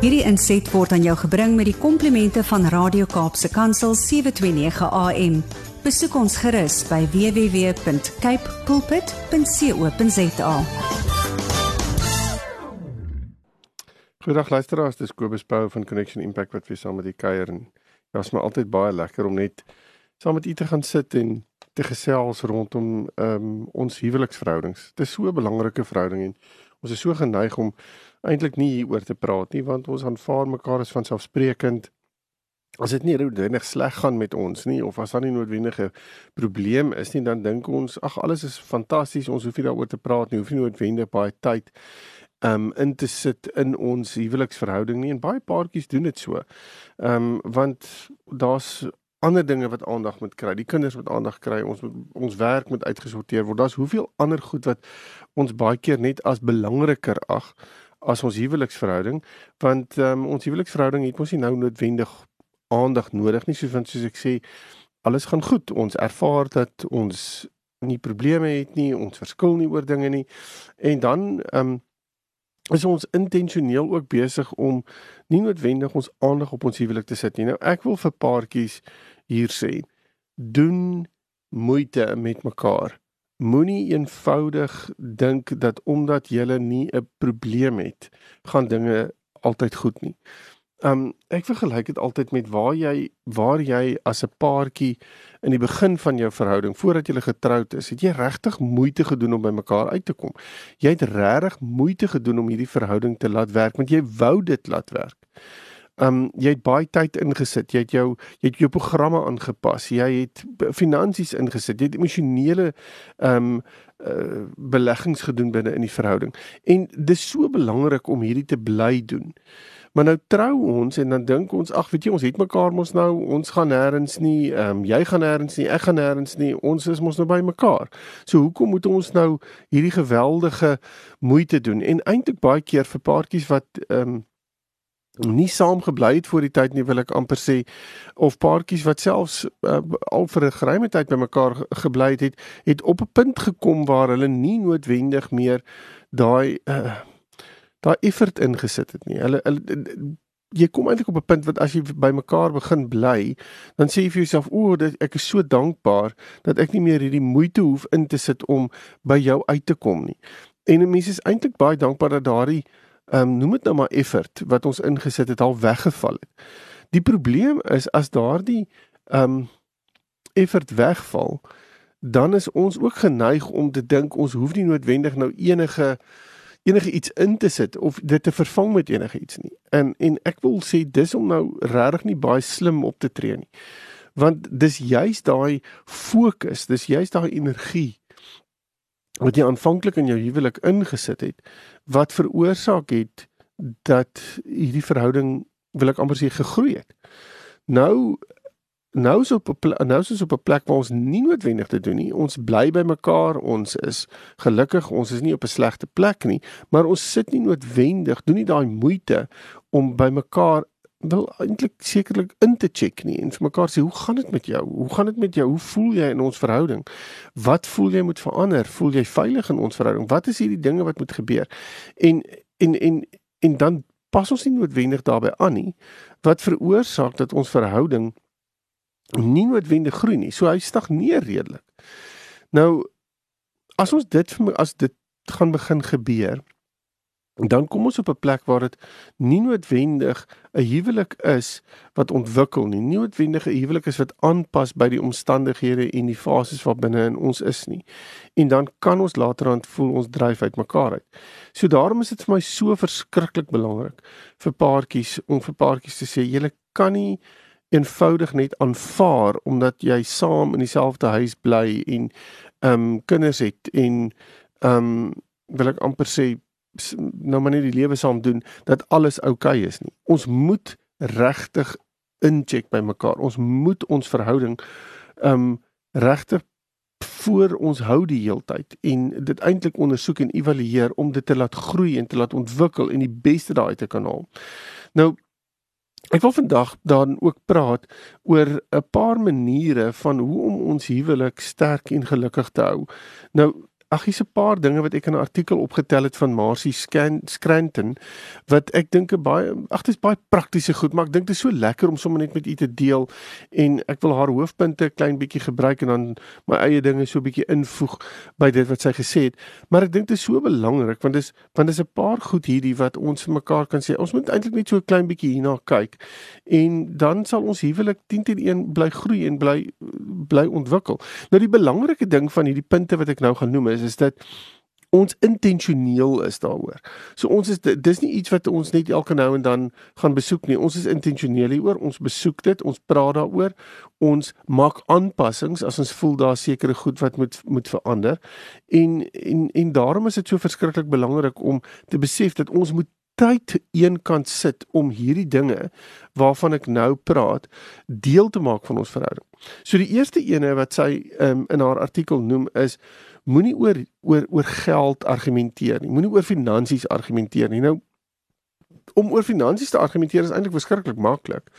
Hierdie inset word aan jou gebring met die komplimente van Radio Kaapse Kansel 729 AM. Besoek ons gerus by www.cape pulpit.co.za. Goeiedag luisteraars, dis Kobus Pau van Connection Impact wat weer saam met u kuier en dit was my altyd baie lekker om net saam met u te gaan sit en te gesels rondom ehm um, ons huweliksverhoudings. Dit is so 'n belangrike verhouding en ons is so geneig om eintlik nie hieroor te praat nie want ons aanvaar mekaar as vanselfsprekend. As dit nie noodwendig sleg gaan met ons nie of as daar nie noodwendige probleem is nie, dan dink ons ag alles is fantasties, ons hoef nie daaroor te praat nie, hoef nie noodwendig baie tyd um in te sit in ons huweliksverhouding nie en baie paartjies doen dit so. Um want daar's ander dinge wat aandag moet kry. Die kinders moet aandag kry. Ons moet ons werk moet uitgesorteer word. Daar's hoeveel ander goed wat ons baie keer net as belangriker ag as ons huweliksverhouding, want um, ons huweliksverhouding het mos nie nou noodwendig aandag nodig nie, soos soos ek sê, alles gaan goed. Ons ervaar dat ons nie probleme het nie, ons verskil nie oor dinge nie. En dan um, is ons intentioneel ook besig om nie noodwendig ons aandag op ons huwelik te sit nie. Nou ek wil vir paartjies hier sê, doen moeite met mekaar. Moenie eenvoudig dink dat omdat jy nie 'n probleem het, gaan dinge altyd goed nie. Um ek vergelyk dit altyd met waar jy waar jy as 'n paartjie in die begin van jou verhouding voordat jy getroud is, het jy regtig moeite gedoen om by mekaar uit te kom. Jy het regtig moeite gedoen om hierdie verhouding te laat werk want jy wou dit laat werk. Um jy het baie tyd ingesit. Jy het jou jy het jou programme aangepas. Jy het finansies ingesit. Jy het emosionele um uh, beleggings gedoen binne in die verhouding. En dis so belangrik om hierdie te bly doen. Maar nou trou ons en dan dink ons, ag weet jy, ons het mekaar mos nou, ons gaan nêrens nie, ehm um, jy gaan nêrens nie, ek gaan nêrens nie, ons is mos nou by mekaar. So hoekom moet ons nou hierdie geweldige moeite doen? En eintlik baie keer vir paartjies wat ehm um, nie saam gebly het voor die tyd nie wil ek amper sê of paartjies wat selfs uh, al vir 'n geruime tyd by mekaar gebly het het op 'n punt gekom waar hulle nie noodwendig meer daai uh, daai effort ingesit het nie. Hulle, hulle jy kom eintlik op 'n punt wat as jy by mekaar begin bly, dan sê jy vir jouself, "O, ek is so dankbaar dat ek nie meer hierdie moeite hoef in te sit om by jou uit te kom nie." En mense is eintlik baie dankbaar dat daardie ehm um, noem dit nou maar effort wat ons ingesit het al weggeval het. Die probleem is as daardie ehm um, effort wegval, dan is ons ook geneig om te dink ons hoef nie noodwendig nou enige enige iets in te sit of dit te vervang met enige iets nie. En en ek wil sê dis om nou regtig nie baie slim op te tree nie. Want dis juist daai fokus, dis juist daai energie wat jy aanvanklik in jou huwelik ingesit het wat veroorsaak het dat hierdie verhouding wil ek amper sê gegroei het. Nou nou is op 'n nou is ons op 'n plek waar ons nie noodwendig te doen nie. Ons bly by mekaar, ons is gelukkig, ons is nie op 'n slegte plek nie, maar ons sit nie noodwendig doen nie daai moeite om by mekaar wil eintlik sekerlik in te check nie en vir mekaar sê hoe gaan dit met jou? Hoe gaan dit met jou? Hoe voel jy in ons verhouding? Wat voel jy moet verander? Voel jy veilig in ons verhouding? Wat is hierdie dinge wat moet gebeur? En en en en dan pas ons nie noodwendig daarbey aan nie wat veroorsaak dat ons verhouding nie noodwendig groei nie. So hy stagneer redelik. Nou as ons dit as dit gaan begin gebeur, dan kom ons op 'n plek waar dit nie noodwendig 'n huwelik is wat ontwikkel nie, nie noodwendig 'n huwelik is wat aanpas by die omstandighede en die fases wat binne in ons is nie. En dan kan ons laterand voel ons dryf uit mekaar uit. So daarom is dit vir my so verskriklik belangrik vir paartjies om vir paartjies te sê julle kan nie eenvoudig net aanvaar omdat jy saam in dieselfde huis bly en ehm um, kinders het en ehm um, wil ek amper sê nou maar net die lewe saam doen dat alles oukei okay is nie. Ons moet regtig incheck by mekaar. Ons moet ons verhouding um regtig voor ons hou die heeltyd en dit eintlik ondersoek en evalueer om dit te laat groei en te laat ontwikkel en die beste daai te kan haal. Nou ek wil vandag dan ook praat oor 'n paar maniere van hoe om ons huwelik sterk en gelukkig te hou. Nou ag hier's 'n paar dinge wat ek in 'n artikel opgetel het van Marcy Scranton wat ek dink 'n baie ag dit is baie praktiese goed, maar ek dink dit is so lekker om sommer net met u te deel en ek wil haar hoofpunte klein bietjie gebruik en dan my eie dinge so 'n bietjie invoeg by dit wat sy gesê het. Maar ek dink dit is so belangrik want dis want dis 'n paar goed hierdie wat ons vir mekaar kan sê. Ons moet eintlik net so 'n klein bietjie hierna kyk en dan sal ons huwelik 10 teen 1 bly groei en bly bly ontwikkel. Nou die belangrike ding van hierdie punte wat ek nou gaan noem is is dit ons intentioneel is daaroor. So ons is dis nie iets wat ons net elke nou en dan gaan besoek nie. Ons is intentioneel hieroor. Ons besoek dit, ons praat daaroor. Ons maak aanpassings as ons voel daar sekere goed wat moet moet verander. En en en daarom is dit so verskriklik belangrik om te besef dat ons moet tyd eenkant sit om hierdie dinge waarvan ek nou praat deel te maak van ons verhouding. So die eerste ene wat sy um, in haar artikel noem is moenie oor oor oor geld argumenteer nie. Moenie oor finansies argumenteer nie. Nou om oor finansies te argumenteer is eintlik verskriklik maklik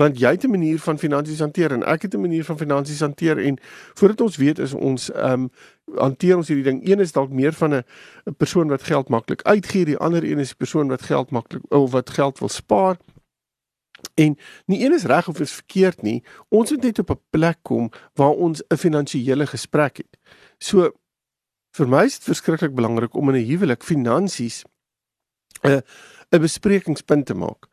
want jy het 'n manier van finansies hanteer en ek het 'n manier van finansies hanteer en voordat ons weet is ons ehm um, hanteer ons hierdie ding een is dalk meer van 'n persoon wat geld maklik uitgee die ander een is 'n persoon wat geld maklik of wat geld wil spaar en nie een is reg of is verkeerd nie ons moet net op 'n plek kom waar ons 'n finansiële gesprek het so vir my is dit verskriklik belangrik om in 'n huwelik finansies 'n uh, 'n besprekingspunt te maak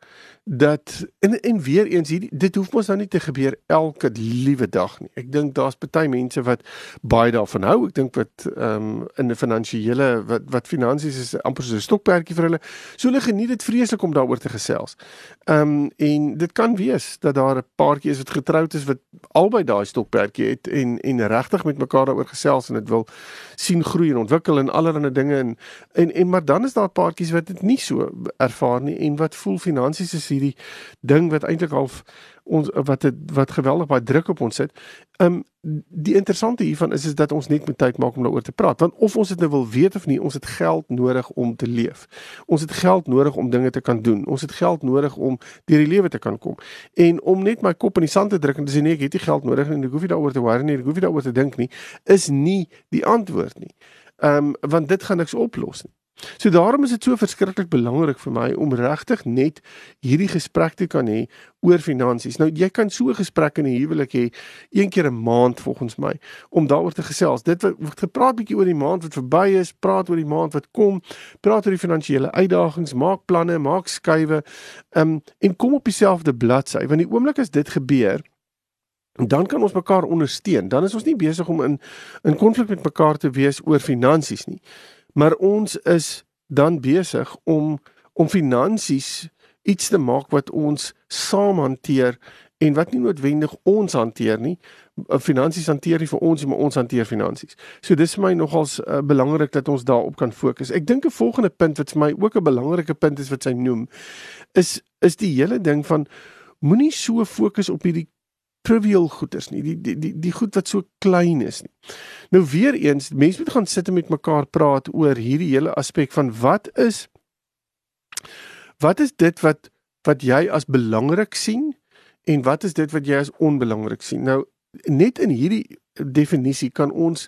dat en en weer eens hierdie dit hoef mos nou nie te gebeur elke liewe dag nie. Ek dink daar's baie mense wat baie daarvan hou. Ek dink wat ehm um, in 'n finansiële wat wat finansies is amper so 'n stokperdjie vir hulle. So hulle geniet dit vreeslik om daaroor te gesels. Ehm um, en dit kan wees dat daar 'n paartjie is wat getroud is wat albei daai stokperdjie het en en regtig met mekaar daaroor gesels en dit wil sien groei en ontwikkel en allerlei dinge en en en maar dan is daar paartjies wat dit nie so ervaar nie en wat voel finansies is hierdie ding wat eintlik half ons wat het, wat geweldig baie druk op ons sit. Um die interessante hiervan is is dat ons net moet tyd maak om daaroor te praat. Want of ons dit nou wil weet of nie, ons het geld nodig om te leef. Ons het geld nodig om dinge te kan doen. Ons het geld nodig om deur die lewe te kan kom. En om net my kop in die sand te druk en te sê nee, ek het nie geld nodig en ek hoef nie daaroor te worry nie, ek hoef nie daaroor te dink nie, is nie die antwoord nie. Um want dit gaan niks oplos nie. So daarom is dit so verskriklik belangrik vir my om regtig net hierdie gesprek te kan hê oor finansies. Nou jy kan so 'n gesprek in 'n huwelik hê een keer 'n maand volgens my om daaroor te gesels. Dit word gepraat bietjie oor die maand wat verby is, praat oor die maand wat kom, praat oor die finansiële uitdagings, maak planne, maak skuwe. Um, en kom op dieselfde bladsy want die oomblik as dit gebeur dan kan ons mekaar ondersteun. Dan is ons nie besig om in in konflik met mekaar te wees oor finansies nie maar ons is dan besig om om finansies iets te maak wat ons saam hanteer en wat nie noodwendig ons hanteer nie. Finansies hanteer nie vir ons maar ons hanteer finansies. So dis vir my nogals uh, belangrik dat ons daarop kan fokus. Ek dink 'n volgende punt wat vir my ook 'n belangrike punt is wat sy noem, is is die hele ding van moenie so fokus op hierdie trivial goeders nie, die die die die goed wat so klein is nie. Nou weer eens, mense moet gaan sit en met mekaar praat oor hierdie hele aspek van wat is wat is dit wat wat jy as belangrik sien en wat is dit wat jy as onbelangrik sien. Nou net in hierdie definisie kan ons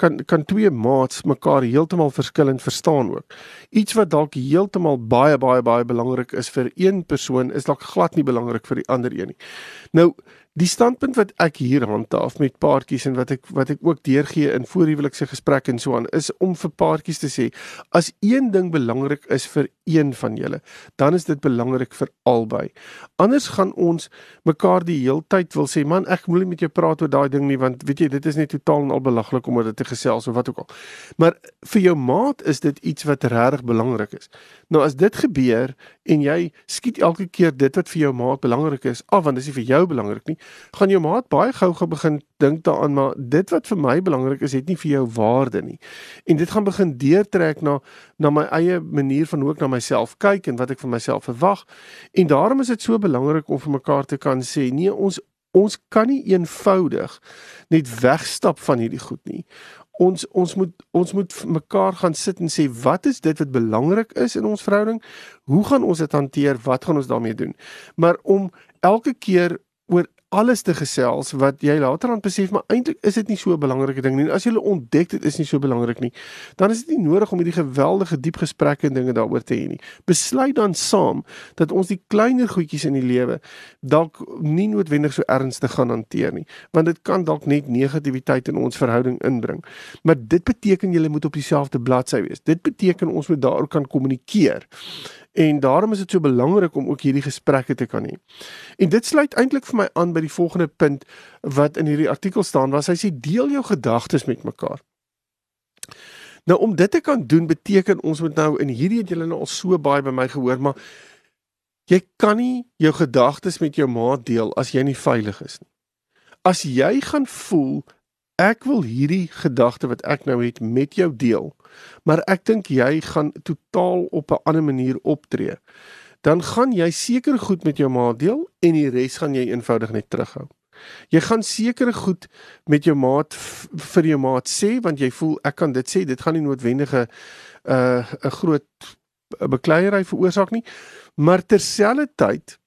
kan kan twee maats mekaar heeltemal verskillend verstaan ook. Iets wat dalk heeltemal baie baie baie belangrik is vir een persoon is dalk glad nie belangrik vir die ander een nie. Nou Die standpunt wat ek hier handhaaf met paartjies en wat ek wat ek ook deurgee in voorhuwelikse gesprekke en so aan is om vir paartjies te sê as een ding belangrik is vir een van julle, dan is dit belangrik vir albei. Anders gaan ons mekaar die heeltyd wil sê man ek wil nie met jou praat oor daai ding nie want weet jy dit is net totaal en al belaglik om oor dit te gesels of wat ook al. Maar vir jou maat is dit iets wat regtig belangrik is. Nou as dit gebeur en jy skiet elke keer dit wat vir jou maat belangrik is af want dit is vir jou belangrik nie gaan jou maat baie gou gou begin dink daaraan maar dit wat vir my belangrik is het nie vir jou waarde nie. En dit gaan begin deurtrek na na my eie manier van hoe ek na myself kyk en wat ek van myself verwag. En daarom is dit so belangrik om vir mekaar te kan sê nee ons ons kan nie eenvoudig net wegstap van hierdie goed nie. Ons ons moet ons moet mekaar gaan sit en sê wat is dit wat belangrik is in ons verhouding? Hoe gaan ons dit hanteer? Wat gaan ons daarmee doen? Maar om elke keer oor alles te gesels wat jy later aan besef maar eintlik is dit nie so 'n belangrike ding nie. As jy ontdek dit is nie so belangrik nie, dan is dit nie nodig om hierdie geweldige diep gesprekke en dinge daaroor te hê nie. Besluit dan saam dat ons die kleiner goedjies in die lewe dalk nie noodwendig so ernstig gaan hanteer nie, want dit kan dalk net negativiteit in ons verhouding inbring. Maar dit beteken jy moet op dieselfde bladsy wees. Dit beteken ons moet daaroor kan kommunikeer. En daarom is dit so belangrik om ook hierdie gesprekke te kan hê. En dit sluit eintlik vir my aan by die volgende punt wat in hierdie artikel staan, waar hy sê deel jou gedagtes met mekaar. Nou om dit te kan doen beteken ons moet nou in hierdie het julle nou al so baie by my gehoor, maar jy kan nie jou gedagtes met jou maat deel as jy nie veilig is nie. As jy gaan voel ek wil hierdie gedagte wat ek nou het met jou deel, maar ek dink jy gaan totaal op 'n ander manier optree. Dan gaan jy seker goed met jou maat deel en die res gaan jy eenvoudig net terughou. Jy gaan seker goed met jou maat vir jou maat sê want jy voel ek kan dit sê, dit gaan nie noodwendige 'n uh, 'n groot bekleierery veroorsaak nie. Maar terselfdertyd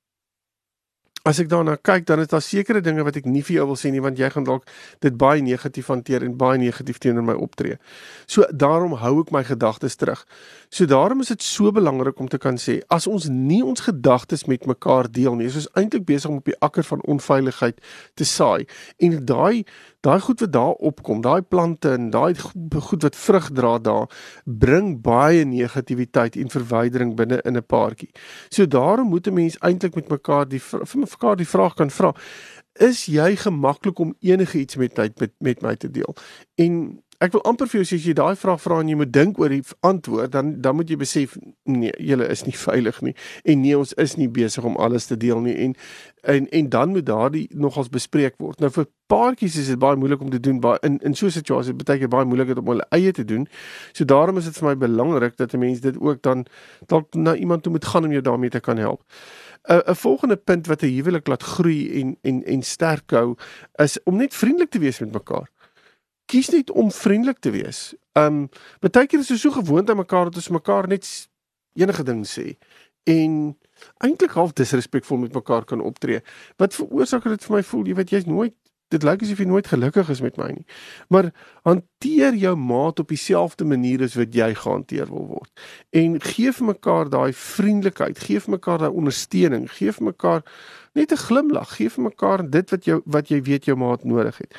as ek daarna kyk, dan is daar sekere dinge wat ek nie vir jou wil sê nie want jy gaan dalk dit baie negatief hanteer en baie negatief teenoor my optree. So daarom hou ek my gedagtes terug. So daarom is dit so belangrik om te kan sê as ons nie ons gedagtes met mekaar deel nie, is ons eintlik besig om op die akker van onveiligheid te saai. En daai daai goed wat daar opkom, daai plante en daai goed wat vrug dra daar, bring baie negativiteit en verwydering binne in 'n paartjie. So daarom moet 'n mens eintlik met mekaar die vir mekaar die vraag kan vra: Is jy gemaklik om enigiets met my met, met my te deel? En ek wil amper vir jou sê as jy daai vraag vra en jy moet dink oor die antwoord, dan dan moet jy besef nee, julle is nie veilig nie en nee, ons is nie besig om alles te deel nie en en en dan moet daardie nogals bespreek word. Nou vir paartjies is dit baie moeilik om te doen baie in in so 'n situasie beteken baie moeilik om hulle eie te doen. So daarom is dit vir my belangrik dat 'n mens dit ook dan dalk na iemand toe moet gaan om jou daarmee te kan help. 'n 'n volgende punt wat 'n huwelik laat groei en en en sterk hou is om net vriendelik te wees met mekaar kies net om vriendelik te wees. Um baie keer is ons so gewoond aan mekaar dat ons mekaar net enige ding sê en eintlik half disrespekvol met mekaar kan optree. Wat veroorsaak dit vir my voel jy weet jy's nooit dit lyk asof jy nooit gelukkig is met my nie. Maar hanteer jou maat op dieselfde manier as wat jy gehanteer wil word. En gee vir mekaar daai vriendelikheid, gee vir mekaar daai ondersteuning, gee vir mekaar net 'n glimlag, gee vir mekaar dit wat jou wat jy weet jou maat nodig het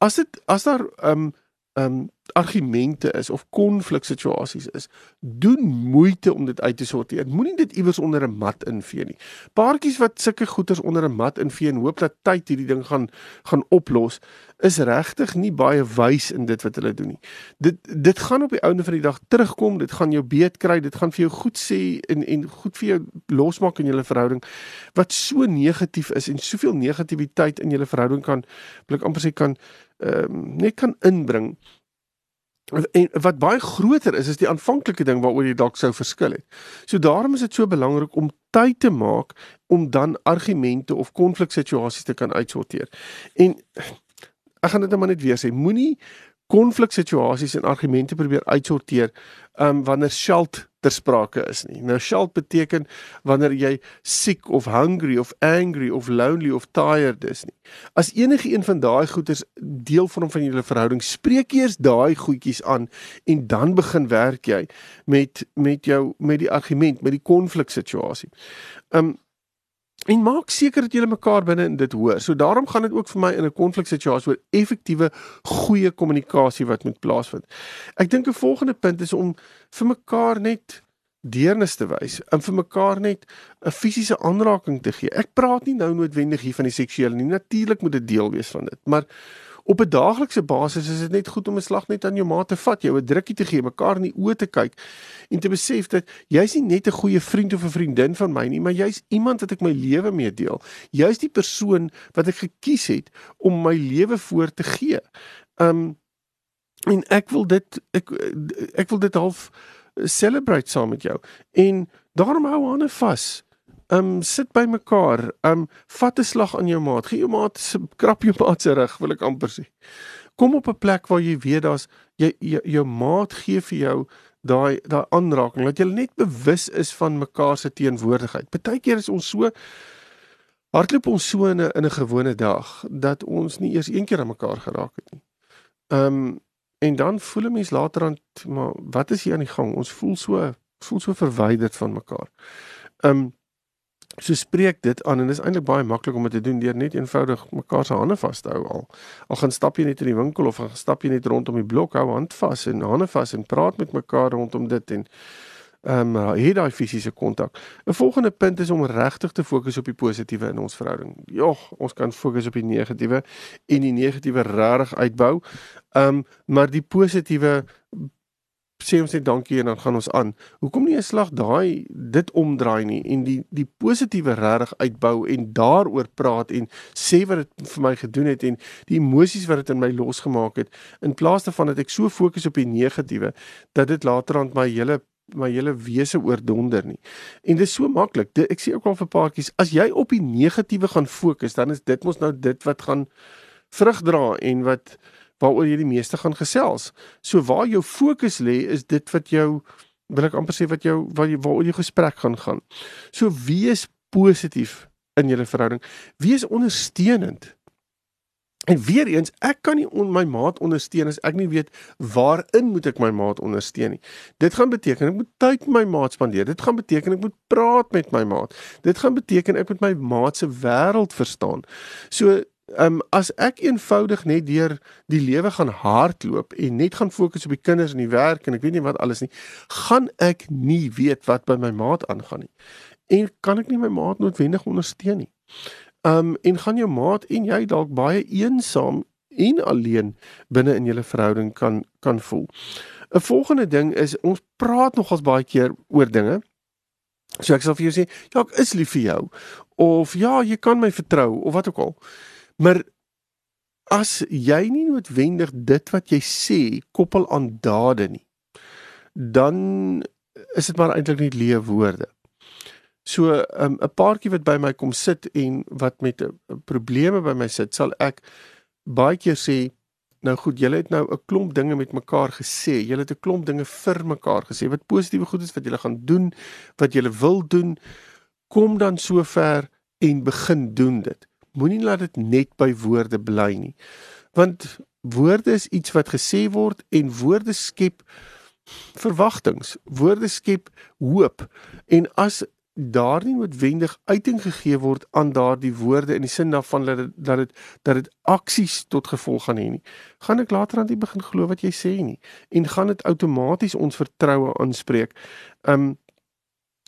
as dit as daar ehm um, um, argumente is of konfliksituasies is, doen moeite om dit uit te sorteer. Moenie dit iewers onder 'n mat invee nie. Paartjies wat sulke goeters onder 'n mat invee en hoop dat tyd hierdie ding gaan gaan oplos, is regtig nie baie wys in dit wat hulle doen nie. Dit dit gaan op die ouene van die dag terugkom, dit gaan jou beet kry, dit gaan vir jou goed sê en en goed vir jou losmaak in julle verhouding wat so negatief is en soveel negativiteit in julle verhouding kan blik amper sê kan ehm um, net kan inbring en wat baie groter is is die aanvanklike ding waaroor jy dalk sou verskil het. So daarom is dit so belangrik om tyd te maak om dan argumente of konfliksituasies te kan uitsorteer. En ek gaan dit nou maar net weer sê, moenie konfliksituasies en argumente probeer uitsorteer um wanneer skuld ter sprake is nie. Nou shalt beteken wanneer jy siek of hungry of angry of lonely of tired is nie. As enige een van daai goeters deel vorm van julle verhouding, spreek eers daai goedjies aan en dan begin werk jy met met jou met die argument, met die konfliksituasie. Um En maak seker dat julle mekaar binne in dit hoor. So daarom gaan dit ook vir my in 'n konfliksituasie oor effektiewe goeie kommunikasie wat moet plaasvind. Ek dink 'n volgende punt is om vir mekaar net deernis te wys en vir mekaar net 'n fisiese aanraking te gee. Ek praat nie nou noodwendig hier van die seksuele nie. Natuurlik moet dit deel wees van dit, maar op 'n daaglikse basis is dit net goed om 'n slag net aan jou maat te vat, jou 'n drukkie te gee, mekaar in die oë te kyk en te besef dat jy's nie net 'n goeie vriend of 'n vriendin van my nie, maar jy's iemand wat ek my lewe mee deel. Jy's die persoon wat ek gekies het om my lewe voor te gee. Um en ek wil dit ek ek wil dit half celebrate saam met jou. En daarom hou aan vas um sit by mekaar, um vat 'n slag aan jou maat, gee jou maat se krap jou maat se rug, wil ek amper sê. Kom op 'n plek waar jy weet daar's jy, jy jou maat gee vir jou daai daai aanraking dat jy net bewus is van mekaar se teenwoordigheid. Partykeer is ons so hardloop ons so in 'n in 'n gewone dag dat ons nie eers een keer aan mekaar geraak het nie. Ehm um, en dan voel 'n mens later aan maar wat is hier aan die gang? Ons voel so voel so verwyderd van mekaar. Ehm um, so spreek dit aan en dit is eintlik baie maklik om dit te doen deur net eenvoudig mekaar se hande vas te hou al. Al gaan stap jy net in die winkel of gaan stap jy net rondom die blok, hou hand vas en hande vas en praat met mekaar rondom dit en ehm um, hier daai fisiese kontak. 'n Volgende punt is om regtig te fokus op die positiewe in ons verhouding. Jogg, ons kan fokus op die negatiewe en die negatiewe regtig uitbou. Ehm um, maar die positiewe sê ons net dankie en dan gaan ons aan. Hoekom nie 'n slag daai dit omdraai nie en die die positiewe regtig uitbou en daaroor praat en sê wat dit vir my gedoen het en die emosies wat dit in my losgemaak het in plaas daarvan dat ek so fokus op die negatiewe dat dit later aan my hele my hele wese oordonder nie. En dit is so maklik. Ek sê ook al vir paartjies, as jy op die negatiewe gaan fokus, dan is dit mos nou dit wat gaan vrug dra en wat waaroor jy die meeste gaan gesels. So waar jou fokus lê is dit wat jou wil ek amper sê wat jou waar jy waaroor jou gesprek gaan gaan. So wees positief in julle verhouding. Wees ondersteunend. En weer eens, ek kan nie on my maat ondersteun as ek nie weet waarin moet ek my maat ondersteun nie. Dit gaan beteken ek moet tyd met my maat spandeer. Dit gaan beteken ek moet praat met my maat. Dit gaan beteken ek moet my maat se wêreld verstaan. So Ehm um, as ek eenvoudig net deur die lewe gaan hardloop en net gaan fokus op die kinders en die werk en ek weet nie wat alles nie, gaan ek nie weet wat by my maat aangaan nie. En kan ek nie my maat noodwendig ondersteun nie. Ehm um, en gaan jou maat en jy dalk baie eensaam en alleen binne in julle verhouding kan kan voel. 'n Volgende ding is ons praat nogals baie keer oor dinge. So ek sal vir jou sê, ja, ek is lief vir jou of ja, jy kan my vertrou of wat ook al. Maar as jy nie noodwendig dit wat jy sê koppel aan dade nie, dan is dit maar eintlik net leë woorde. So um, 'n um, paartjie wat by my kom sit en wat met uh, probleme by my sit, sal ek baie keer sê, nou goed, julle het nou 'n klomp dinge met mekaar gesê. Julle het 'n klomp dinge vir mekaar gesê wat positiewe goed is wat julle gaan doen, wat julle wil doen. Kom dan sover en begin doen dit moenie laat dit net by woorde bly nie. Want woorde is iets wat gesê word en woorde skep verwagtinge. Woorde skep hoop. En as daar nie noodwendig uiting gegee word aan daardie woorde in die sin daarvan dat dit dat dit dat dit aksies tot gevolg gaan hê nie. Gaan ek later aan die begin glo wat jy sê nie en gaan dit outomaties ons vertroue aanspreek. Um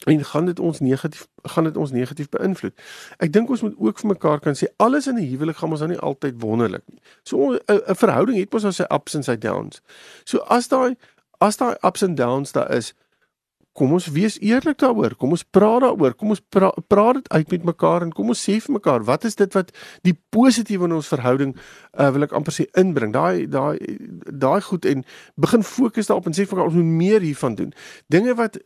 en gaan dit ons negatief gaan dit ons negatief beïnvloed. Ek dink ons moet ook vir mekaar kan sê alles in 'n huwelik gaan ons dan nie altyd wonderlik nie. So 'n verhouding het mos sy ups en sy downs. So as daai as daai ups en downs daar is, kom ons wees eerlik daaroor. Kom ons praat daaroor. Kom ons pra, praat dit uit met mekaar en kom ons sê vir mekaar wat is dit wat die positiewe in ons verhouding uh, wil ek amper sê inbring. Daai daai daai goed en begin fokus daarop en sê vir mekaar ons moet meer hiervan doen. Dinge wat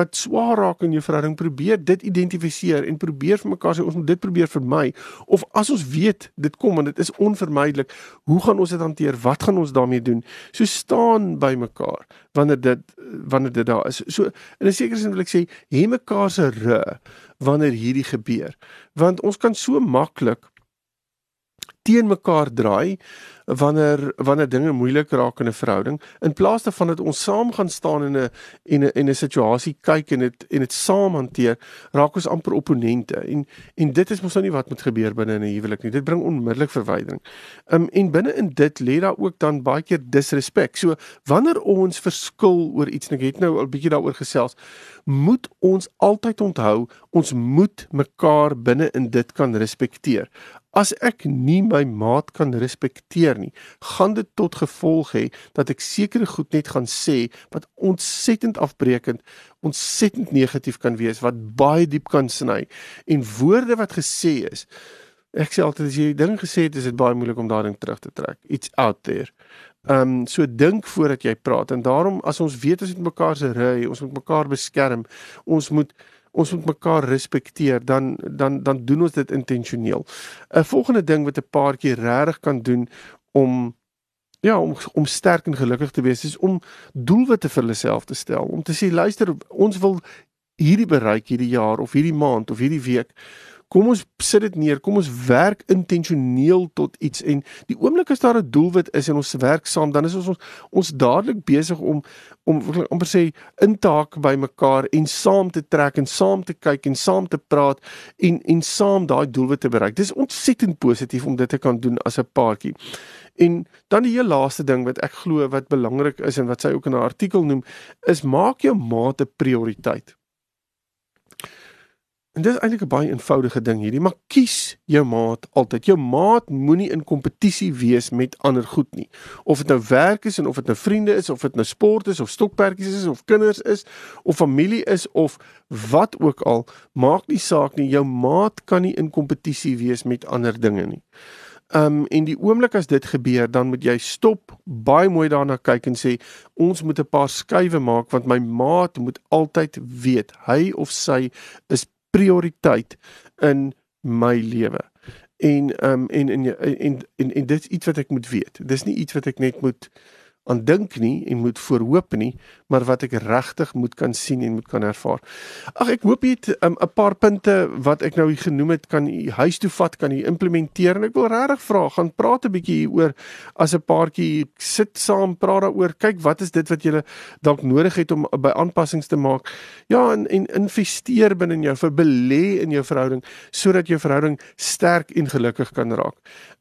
wat swaar raak in jou verhouding, probeer dit identifiseer en probeer vir mekaar sê ons moet dit probeer vermy of as ons weet dit kom en dit is onvermydelik, hoe gaan ons dit hanteer? Wat gaan ons daarmee doen? So staan by mekaar wanneer dit wanneer dit daar is. So in 'n sekere sin wil ek sê, hê mekaar se rug wanneer hierdie gebeur. Want ons kan so maklik teen mekaar draai wanneer wanneer dinge moeilik raak in 'n verhouding in plaas daarvan dat ons saam gaan staan in 'n en 'n en 'n situasie kyk en dit en dit saam hanteer raak ons amper opponente en en dit is mos nou nie wat moet gebeur binne 'n huwelik nie dit bring onmiddellik verwydering. Um en binne in dit lê daar ook dan baie keer disrespek. So wanneer ons verskil oor iets en ek het nou al bietjie daaroor gesels moet ons altyd onthou ons moet mekaar binne in dit kan respekteer. As ek nie my maat kan respekteer nie, gaan dit tot gevolg hê dat ek sekere goed net gaan sê wat ontsettend afbreekend, ontsettend negatief kan wees, wat baie diep kan sny en woorde wat gesê is. Ek sê altyd as jy ding gesê het, is dit baie moeilik om daardie terug te trek. It's out there. Ehm um, so dink voordat jy praat en daarom as ons weet ons het mekaar se ry, ons moet mekaar beskerm, ons moet ons moet mekaar respekteer, dan dan dan doen ons dit intentioneel. 'n Volgende ding wat 'n paartjie regtig kan doen om ja, om om sterk en gelukkig te wees, is om doelwitte vir hulle self te stel, om te sê luister, ons wil hierdie bereik hierdie jaar of hierdie maand of hierdie week Kom ons sit dit neer. Kom ons werk intentioneel tot iets en die oomblik as daar 'n doelwit is en ons werk saam, dan is ons ons, ons dadelik besig om om amper sê in te haak by mekaar en saam te trek en saam te kyk en saam te praat en en saam daai doelwit te bereik. Dis ontsettend positief om dit te kan doen as 'n paartjie. En dan die heel laaste ding wat ek glo wat belangrik is en wat sy ook in haar artikel noem, is maak jou maat 'n prioriteit. En dit is eintlik 'n baie eenvoudige ding hierdie, maar kies jou maat altyd. Jou maat moenie in kompetisie wees met ander goed nie. Of dit nou werk is en of dit nou vriende is of dit nou sport is of stokperdjies is of kinders is of familie is of wat ook al, maak nie saak nie. Jou maat kan nie in kompetisie wees met ander dinge nie. Um en die oomblik as dit gebeur, dan moet jy stop, baie mooi daarna kyk en sê ons moet 'n paar skuwe maak want my maat moet altyd weet hy of sy is prioriteit in my lewe. En ehm um, en, en en en en dit is iets wat ek moet weet. Dis nie iets wat ek net moet aan dink nie en moet voorhoop nie, maar wat ek regtig moet kan sien en moet kan ervaar. Ag ek hoop jy het 'n um, paar punte wat ek nou hier genoem het kan u huis toe vat, kan u implementeer en ek wil regtig vra, gaan praat 'n bietjie hieroor as 'n paartjie sit saam, praat daaroor, kyk wat is dit wat jy dalk nodig het om by aanpassings te maak. Ja, en, en investeer binne in jou, vir belê in jou verhouding sodat jou verhouding sterk en gelukkig kan raak.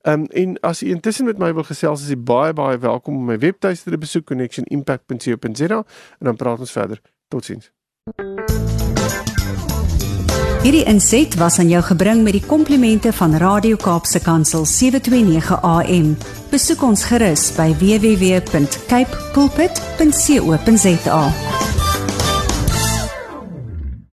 Ehm um, en as u intussen met my wil gesels, is u baie baie welkom om my webtuiste te besoek connectionimpact.co.za en dan praat ons verder. Totsiens. Hierdie inset was aan jou gebring met die komplimente van Radio Kaapse Kansel 729 AM. Besoek ons gerus by www.cape pulpit.co.za.